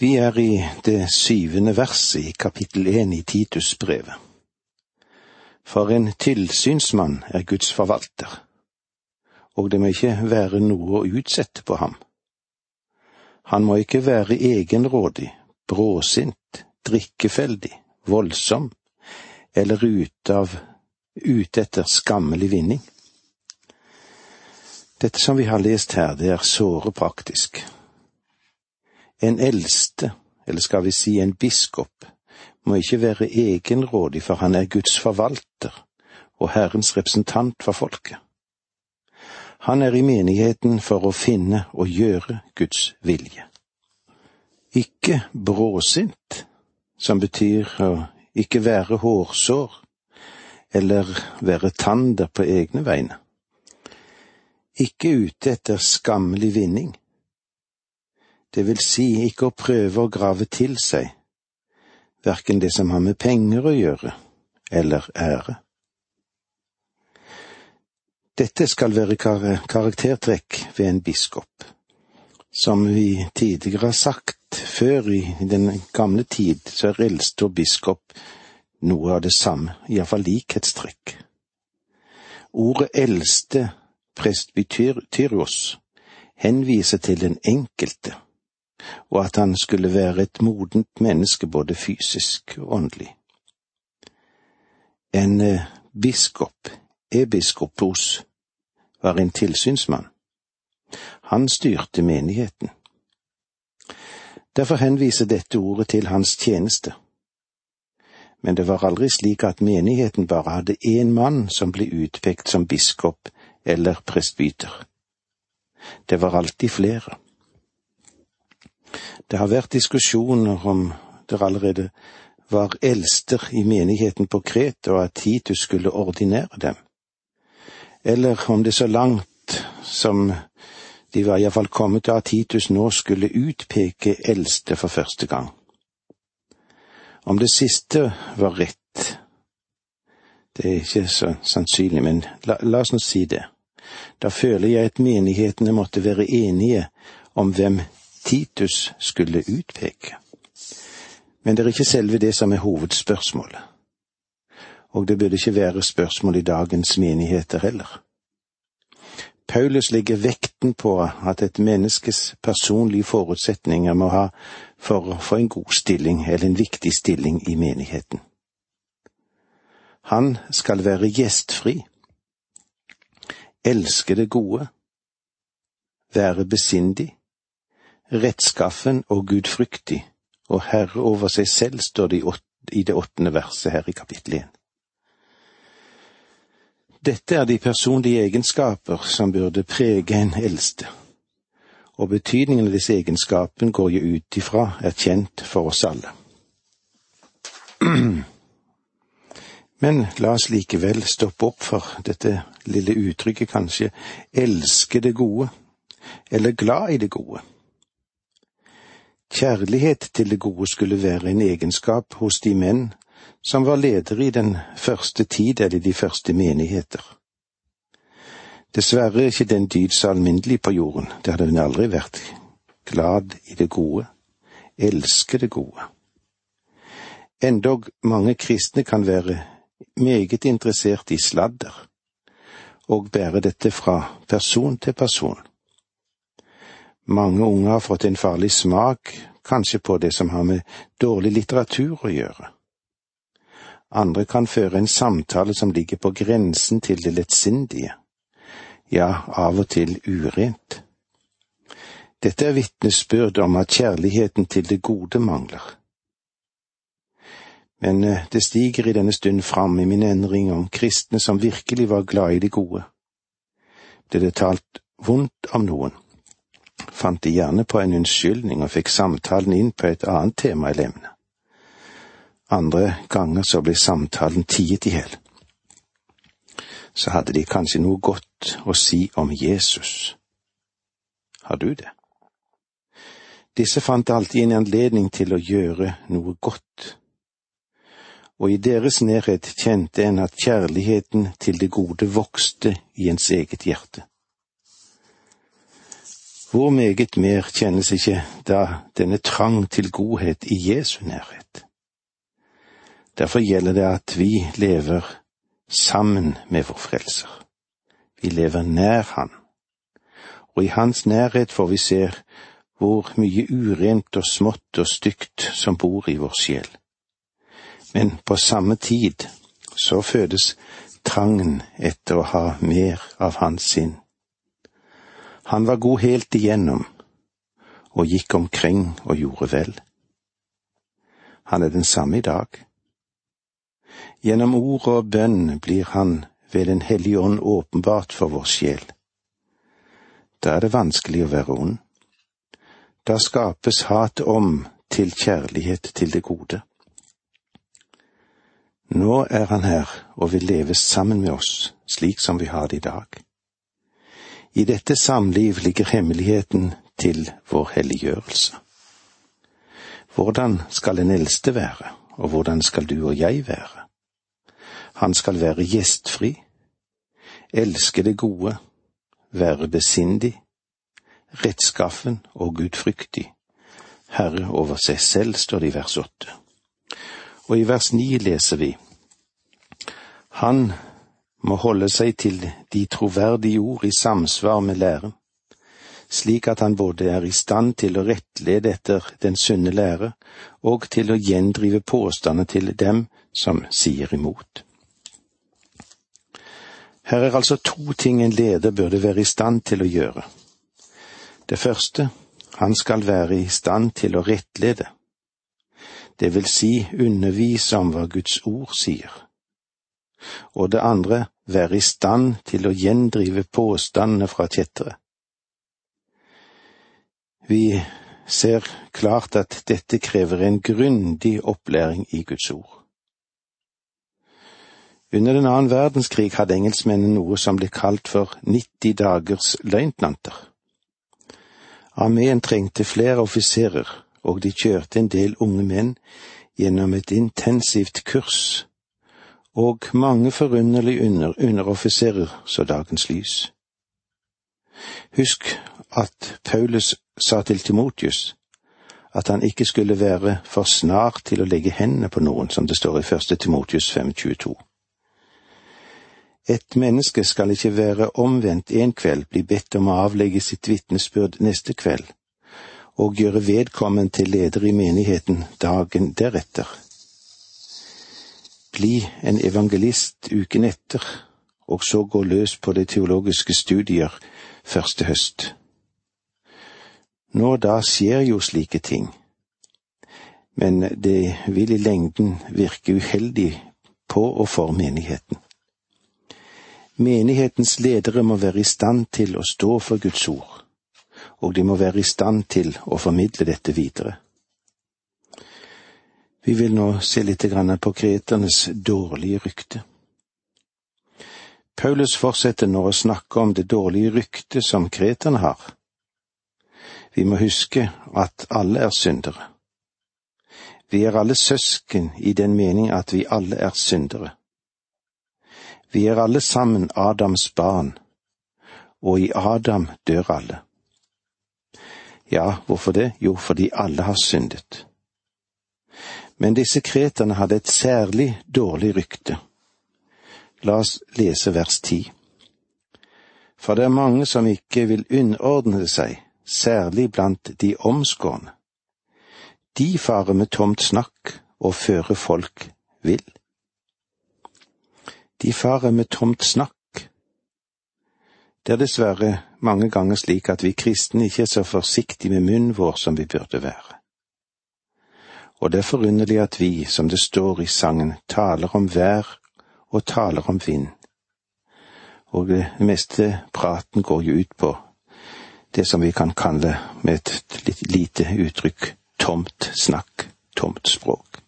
Vi er i det syvende verset i kapittel én i Titusbrevet. For en tilsynsmann er Guds forvalter, og det må ikke være noe å utsette på ham. Han må ikke være egenrådig, bråsint, drikkefeldig, voldsom eller ute av etter skammelig vinning. Dette som vi har lest her, det er såre praktisk. En eldste, eller skal vi si en biskop, må ikke være egenrådig, for han er Guds forvalter og Herrens representant for folket. Han er i menigheten for å finne og gjøre Guds vilje. Ikke bråsint, som betyr å ikke være hårsår eller være tander på egne vegne. Ikke ute etter skammelig vinning. Det vil si ikke å prøve å grave til seg verken det som har med penger å gjøre, eller ære. Dette skal være kar karaktertrekk ved en biskop. Som vi tidligere har sagt, før i den gamle tid, så er eldste og biskop noe av det samme, iallfall likhetstrekk. Ordet eldste, presbytyrios, henviser til den enkelte, og at han skulle være et modent menneske både fysisk og åndelig. En eh, biskop, ebiskopos, var en tilsynsmann. Han styrte menigheten. Derfor henviser dette ordet til hans tjeneste men det var aldri slik at menigheten bare hadde én mann som ble utpekt som biskop eller presbyter. Det var alltid flere. Det har vært diskusjoner om det allerede var eldster i menigheten på Kret, og at Titus skulle ordinere dem, eller om det så langt som de var iallfall kommet til at Titus nå skulle utpeke eldste for første gang. Om det siste var rett, det er ikke så sannsynlig, men la, la oss nå si det. Da føler jeg at menighetene måtte være enige om hvem Titus skulle utpeke. Men det er ikke selve det som er hovedspørsmålet. Og det burde ikke være spørsmål i dagens menigheter heller. Paulus legger vekten på at et menneskes personlige forutsetninger må ha for å få en god stilling eller en viktig stilling i menigheten. Han skal være gjestfri, elske det gode, være besindig, rettskaffen og gudfryktig og herre over seg selv, står det i det åttende verset her i kapittel én. Dette er de personlige egenskaper som burde prege en eldste, og betydningen av disse egenskapene går jo ut ifra er kjent for oss alle. Men la oss likevel stoppe opp for dette lille uttrykket, kanskje, elske det gode, eller glad i det gode. Kjærlighet til det gode skulle være en egenskap hos de menn som var ledere i den første tid eller de første menigheter. Dessverre er ikke den dyd så alminnelig på jorden, det hadde hun aldri vært. Glad i det gode, elske det gode. Endog mange kristne kan være meget interessert i sladder, og bære dette fra person til person. Mange unge har fått en farlig smak, kanskje på det som har med dårlig litteratur å gjøre andre kan føre en samtale som ligger på grensen til det lettsindige, ja, av og til urent. Dette er vitnesbyrd om at kjærligheten til det gode mangler. Men eh, det stiger i denne stund fram i min endring om kristne som virkelig var glad i det gode. Ble det talt vondt om noen, fant de gjerne på en unnskyldning og fikk samtalen inn på et annet tema i emne. Andre ganger så ble samtalen tiet i hjel. Så hadde de kanskje noe godt å si om Jesus. Har du det? Disse fant alltid en anledning til å gjøre noe godt. Og i deres nærhet kjente en at kjærligheten til det gode vokste i ens eget hjerte. Hvor meget mer kjennes ikke da denne trang til godhet i Jesu nærhet? Derfor gjelder det at vi lever sammen med vår Frelser. Vi lever nær Han, og i Hans nærhet får vi se hvor mye urent og smått og stygt som bor i vår sjel. Men på samme tid så fødes trangen etter å ha mer av hans sinn. Han var god helt igjennom og gikk omkring og gjorde vel. Han er den samme i dag. Gjennom ord og bønn blir han ved Den hellige ånd åpenbart for vår sjel. Da er det vanskelig å være ond. Da skapes hat om til kjærlighet til det gode. Nå er han her og vil leve sammen med oss, slik som vi har det i dag. I dette samliv ligger hemmeligheten til vår helliggjørelse. Hvordan skal en eldste være, og hvordan skal du og jeg være? Han skal være gjestfri, elske det gode, være besindig, rettskaffen og gudfryktig, herre over seg selv, står det i vers åtte. Og i vers ni leser vi Han må holde seg til de troverdige ord i samsvar med læren, slik at han både er i stand til å rettlede etter den sunne lære og til å gjendrive påstander til dem som sier imot. Her er altså to ting en leder burde være i stand til å gjøre. Det første, han skal være i stand til å rettlede, det vil si undervise om hva Guds ord sier. Og det andre, være i stand til å gjendrive påstandene fra kjettere. Vi ser klart at dette krever en grundig opplæring i Guds ord. Under den annen verdenskrig hadde engelskmennene noe som ble kalt for 90 dagers løytnanter. Armeen trengte flere offiserer, og de kjørte en del unge menn gjennom et intensivt kurs, og mange forunderlige under underoffiserer så dagens lys. Husk at Paulus sa til Timotius at han ikke skulle være for snar til å legge hendene på noen, som det står i første Timotius 522. Et menneske skal ikke være omvendt en kveld, bli bedt om å avlegge sitt vitnesbyrd neste kveld, og gjøre vedkommende til leder i menigheten dagen deretter. Bli en evangelist uken etter, og så gå løs på de teologiske studier første høst. Nå da skjer jo slike ting, men det vil i lengden virke uheldig på og for menigheten. Menighetens ledere må være i stand til å stå for Guds ord, og de må være i stand til å formidle dette videre. Vi vil nå se litt på kreternes dårlige rykte. Paulus fortsetter nå å snakke om det dårlige ryktet som kreterne har. Vi må huske at alle er syndere. Vi er alle søsken i den mening at vi alle er syndere. Vi er alle sammen Adams barn, og i Adam dør alle. Ja, hvorfor det? Jo, fordi alle har syndet. Men disse kreterne hadde et særlig dårlig rykte. La oss lese vers ti. For det er mange som ikke vil underordne seg, særlig blant de omskårne. De farer med tomt snakk og fører folk vill. De farer med tomt snakk. Det er dessverre mange ganger slik at vi kristne ikke er så forsiktige med munnen vår som vi burde være. Og det er forunderlig at vi, som det står i sangen, taler om vær og taler om vind. Og det meste praten går jo ut på det som vi kan kalle med et litt lite uttrykk tomt snakk, tomt språk.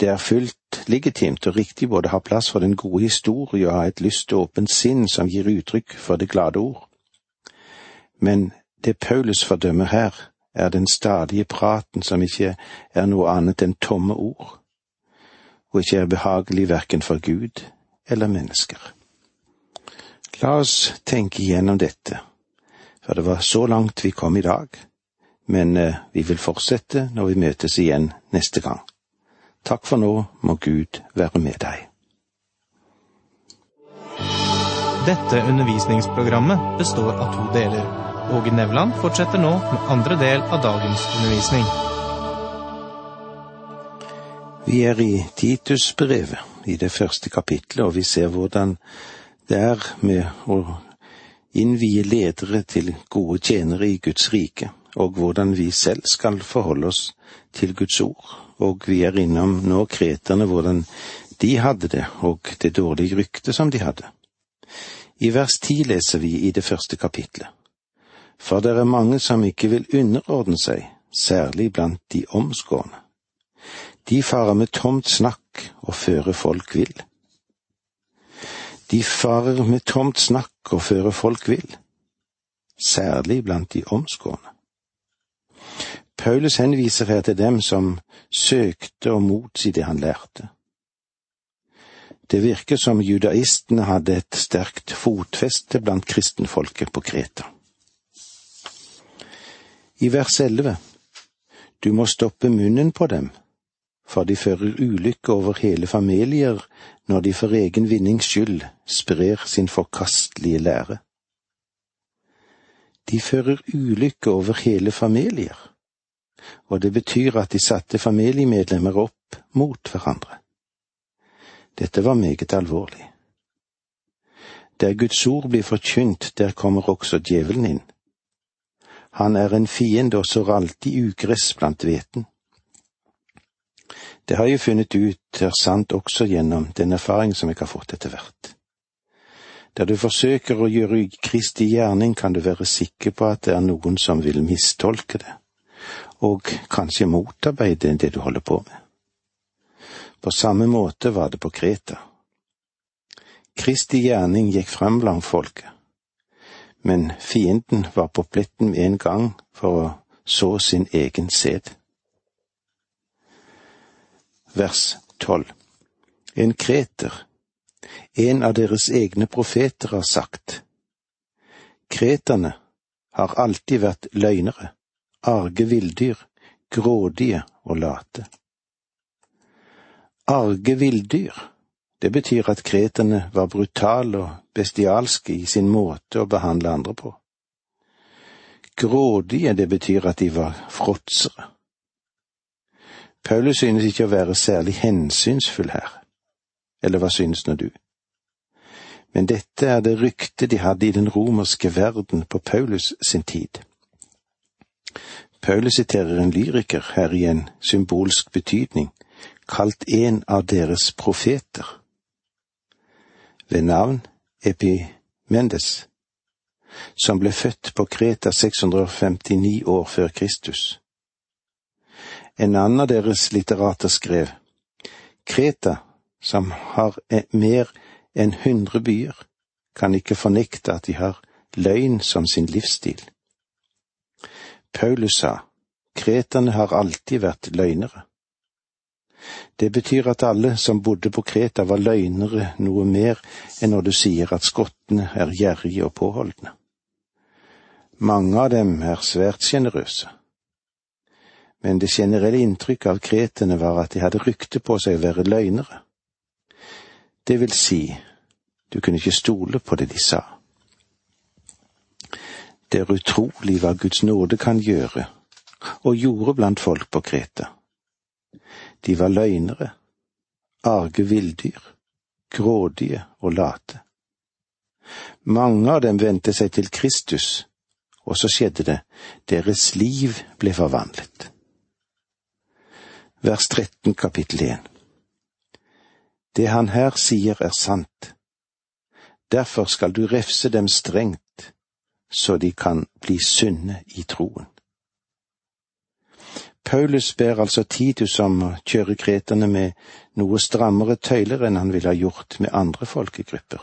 Det er fullt legitimt og riktig både å ha plass for den gode historie og ha et lyst og åpent sinn som gir uttrykk for det glade ord. Men det Paulus fordømmer her, er den stadige praten som ikke er noe annet enn tomme ord, og ikke er behagelig verken for Gud eller mennesker. La oss tenke igjennom dette, for det var så langt vi kom i dag, men eh, vi vil fortsette når vi møtes igjen neste gang. Takk for nå, må Gud være med deg. Dette undervisningsprogrammet består av to deler. Åge Nevland fortsetter nå med andre del av dagens undervisning. Vi er i Titusbrevet, i det første kapitlet, og vi ser hvordan det er med å innvie ledere til gode tjenere i Guds rike, og hvordan vi selv skal forholde oss til Guds ord. Og vi er innom nå kreterne, hvordan de hadde det, og det dårlige ryktet som de hadde. I vers ti leser vi i det første kapitlet. For det er mange som ikke vil underordne seg, særlig blant de omskårne. De farer med tomt snakk og fører folk vill. De farer med tomt snakk og fører folk vill, særlig blant de omskårne. Paulus henviser her til dem som søkte å motsi det han lærte. Det virker som judaistene hadde et sterkt fotfeste blant kristenfolket på Kreta. I vers elleve Du må stoppe munnen på dem, for de fører ulykke over hele familier når de for egen vinnings skyld sprer sin forkastelige lære. De fører ulykke over hele familier, og det betyr at de satte familiemedlemmer opp mot hverandre. Dette var meget alvorlig. Der Guds ord blir forkynt, der kommer også djevelen inn. Han er en fiende og sår alltid ugress blant hveten. Det har jeg funnet ut er sant også gjennom den erfaring som jeg har fått etter hvert. Der du forsøker å gjøre Kristi gjerning, kan du være sikker på at det er noen som vil mistolke det, og kanskje motarbeide det du holder på med. På samme måte var det på Kreta. Kristi gjerning gikk frem blant folket, men fienden var på pletten med en gang for å så sin egen sæd vers tolv. En kreter, en av deres egne profeter, har sagt, Kreterne har alltid vært løgnere, arge villdyr, grådige og late. Arge villdyr, det betyr at kreterne var brutale og bestialske i sin måte å behandle andre på. Grådige, det betyr at de var fråtsere. Paulus synes ikke å være særlig hensynsfull her, eller hva synes nå du? Men dette er det ryktet de hadde i den romerske verden på Paulus sin tid. Paulus siterer en lyriker her i en symbolsk betydning, kalt en av deres profeter. Ved navn Epimendes, som ble født på Kreta 659 år før Kristus. En annen av deres litterater skrev, Kreta, som har mer enn hundre byer, kan ikke fornekte at de har løgn som sin livsstil. Paulus sa, kreterne har alltid vært løgnere. Det betyr at alle som bodde på Kreta var løgnere noe mer enn når du sier at skottene er gjerrige og påholdne. Mange av dem er svært sjenerøse men det generelle inntrykket av kretene var at de hadde rykte på seg å være løgnere. Det vil si, du kunne ikke stole på det de sa. Det er utrolig hva Guds nåde kan gjøre, og gjorde blant folk på Kreta. De var løgnere, arge villdyr, grådige og late. Mange av dem vendte seg til Kristus, og så skjedde det, deres liv ble forvandlet vers 13 kapittel 1. Det han her sier er sant. Derfor skal du refse dem strengt, så de kan bli sunne i troen. Paulus ber altså Titus om å kjøre kreterne med noe strammere tøyler enn han ville ha gjort med andre folkegrupper.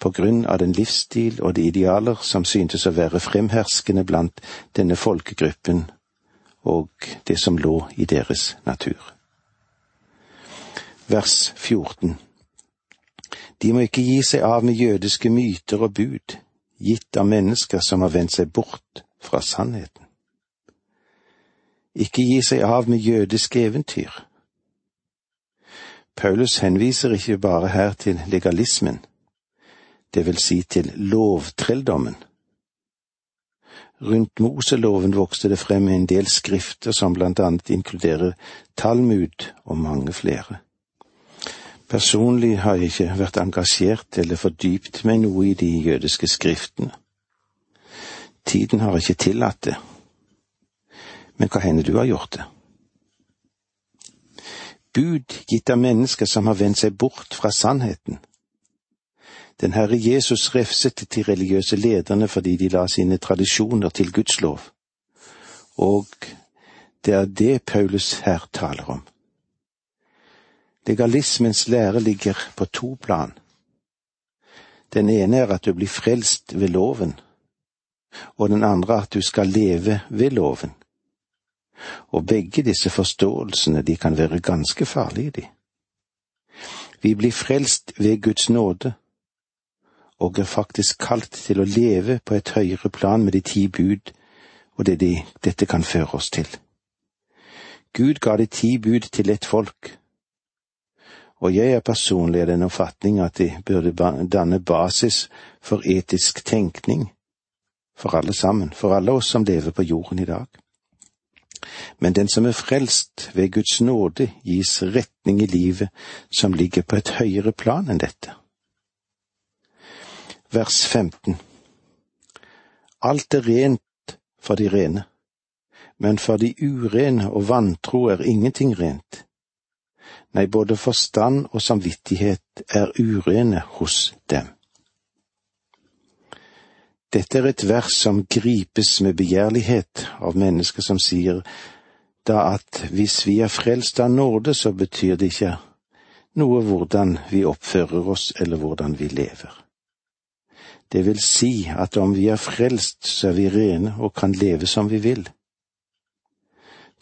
På grunn av den livsstil og de idealer som syntes å være fremherskende blant denne folkegruppen og det som lå i deres natur. Vers 14 De må ikke gi seg av med jødiske myter og bud, gitt av mennesker som har vendt seg bort fra sannheten. Ikke gi seg av med jødiske eventyr. Paulus henviser ikke bare her til legalismen, det vil si til lovtrelldommen. Rundt Moseloven vokste det frem en del skrifter som blant annet inkluderer Talmud og mange flere. Personlig har jeg ikke vært engasjert eller fordypt meg noe i de jødiske skriftene. Tiden har ikke tillatt det. Men hva hender du har gjort det? Bud gitt av mennesker som har vendt seg bort fra sannheten, den Herre Jesus refset de religiøse lederne fordi de la sine tradisjoner til Guds lov. Og det er det Paulus her taler om. Legalismens lære ligger på to plan. Den ene er at du blir frelst ved loven, og den andre at du skal leve ved loven. Og begge disse forståelsene, de kan være ganske farlige, de. Vi blir frelst ved Guds nåde og er faktisk kalt til å leve på et høyere plan med de ti bud og det de, dette kan føre oss til. Gud ga de ti bud til et folk, og jeg er personlig av den oppfatning at de burde danne basis for etisk tenkning for alle sammen, for alle oss som lever på jorden i dag. Men den som er frelst ved Guds nåde, gis retning i livet som ligger på et høyere plan enn dette vers 15. Alt er rent for de rene, men for de urene og vantro er ingenting rent. Nei, både forstand og samvittighet er urene hos dem. Dette er et vers som gripes med begjærlighet av mennesker som sier da at hvis vi er frelst av nåde, så betyr det ikke noe hvordan vi oppfører oss eller hvordan vi lever. Det vil si at om vi er frelst, så er vi rene og kan leve som vi vil.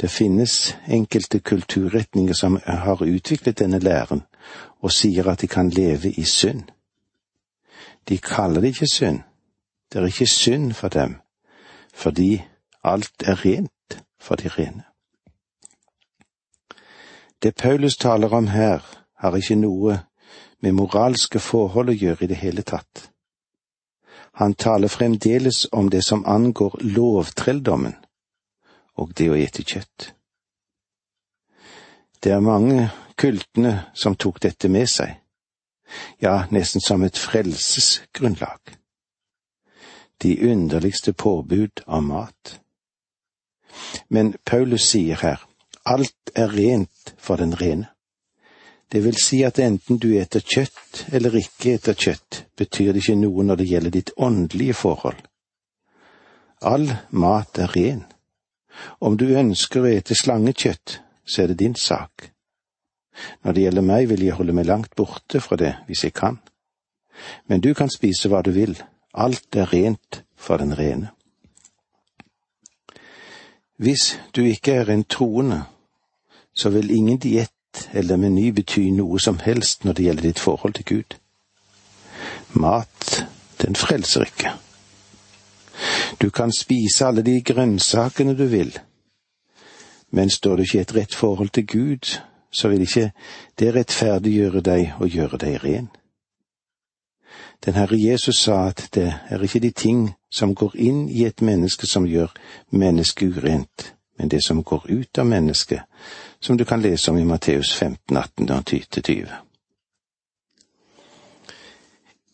Det finnes enkelte kulturretninger som har utviklet denne læren, og sier at de kan leve i synd. De kaller det ikke synd. Det er ikke synd for dem, fordi alt er rent for de rene. Det Paulus taler om her, har ikke noe med moralske forhold å gjøre i det hele tatt. Han taler fremdeles om det som angår lovtrelldommen og det å ete kjøtt. Det er mange kultene som tok dette med seg, ja, nesten som et frelsesgrunnlag. De underligste påbud av mat. Men Paulus sier her, alt er rent for den rene. Det vil si at enten du eter kjøtt eller ikke eter kjøtt, betyr det ikke noe når det gjelder ditt åndelige forhold. All mat er ren. Om du ønsker å ete slangekjøtt, så er det din sak. Når det gjelder meg, vil jeg holde meg langt borte fra det hvis jeg kan. Men du kan spise hva du vil, alt er rent for den rene. Hvis du ikke er en troende, så vil ingen diett eller meny bety noe som helst når det gjelder ditt forhold til Gud. Mat, den frelser ikke. Du kan spise alle de grønnsakene du vil, men står du ikke i et rett forhold til Gud, så vil ikke det rettferdiggjøre deg og gjøre deg ren. Den Herre Jesus sa at det er ikke de ting som går inn i et menneske som gjør mennesket urent, men det som går ut av mennesket, som du kan lese om i Matteus 15, 18 og 20.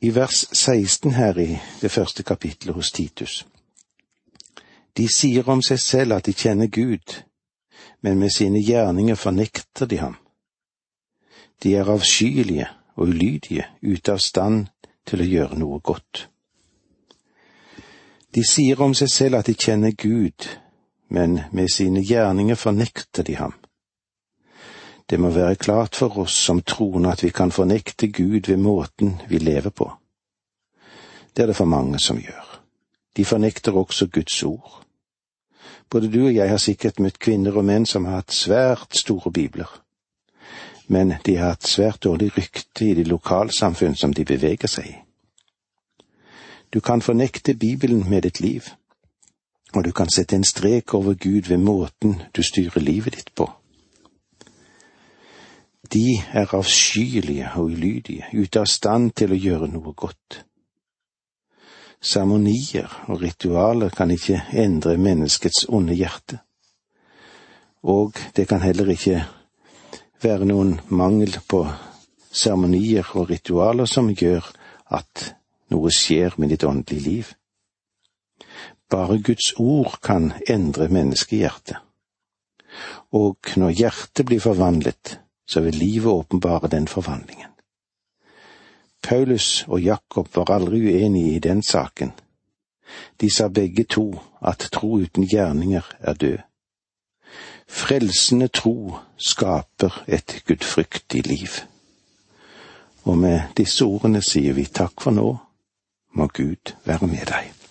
I vers 16 her i det første kapittelet hos Titus. De sier om seg selv at de kjenner Gud, men med sine gjerninger fornekter de ham. De er avskyelige og ulydige, ute av stand til å gjøre noe godt. De sier om seg selv at de kjenner Gud, men med sine gjerninger fornekter de ham. Det må være klart for oss som troende at vi kan fornekte Gud ved måten vi lever på. Det er det for mange som gjør. De fornekter også Guds ord. Både du og jeg har sikkert møtt kvinner og menn som har hatt svært store bibler, men de har hatt svært dårlig rykte i de lokalsamfunn som de beveger seg i. Du kan fornekte Bibelen med ditt liv, og du kan sette en strek over Gud ved måten du styrer livet ditt på. De er avskyelige og ulydige, ute av stand til å gjøre noe godt. Seremonier og ritualer kan ikke endre menneskets onde hjerte, og det kan heller ikke være noen mangel på seremonier og ritualer som gjør at noe skjer med ditt åndelige liv. Bare Guds ord kan endre menneskehjertet. Og når hjertet blir forvandlet, så vil livet åpenbare den forvandlingen. Paulus og Jakob var aldri uenige i den saken. De sa begge to at tro uten gjerninger er død. Frelsende tro skaper et gudfryktig liv. Og med disse ordene sier vi takk for nå, må Gud være med deg.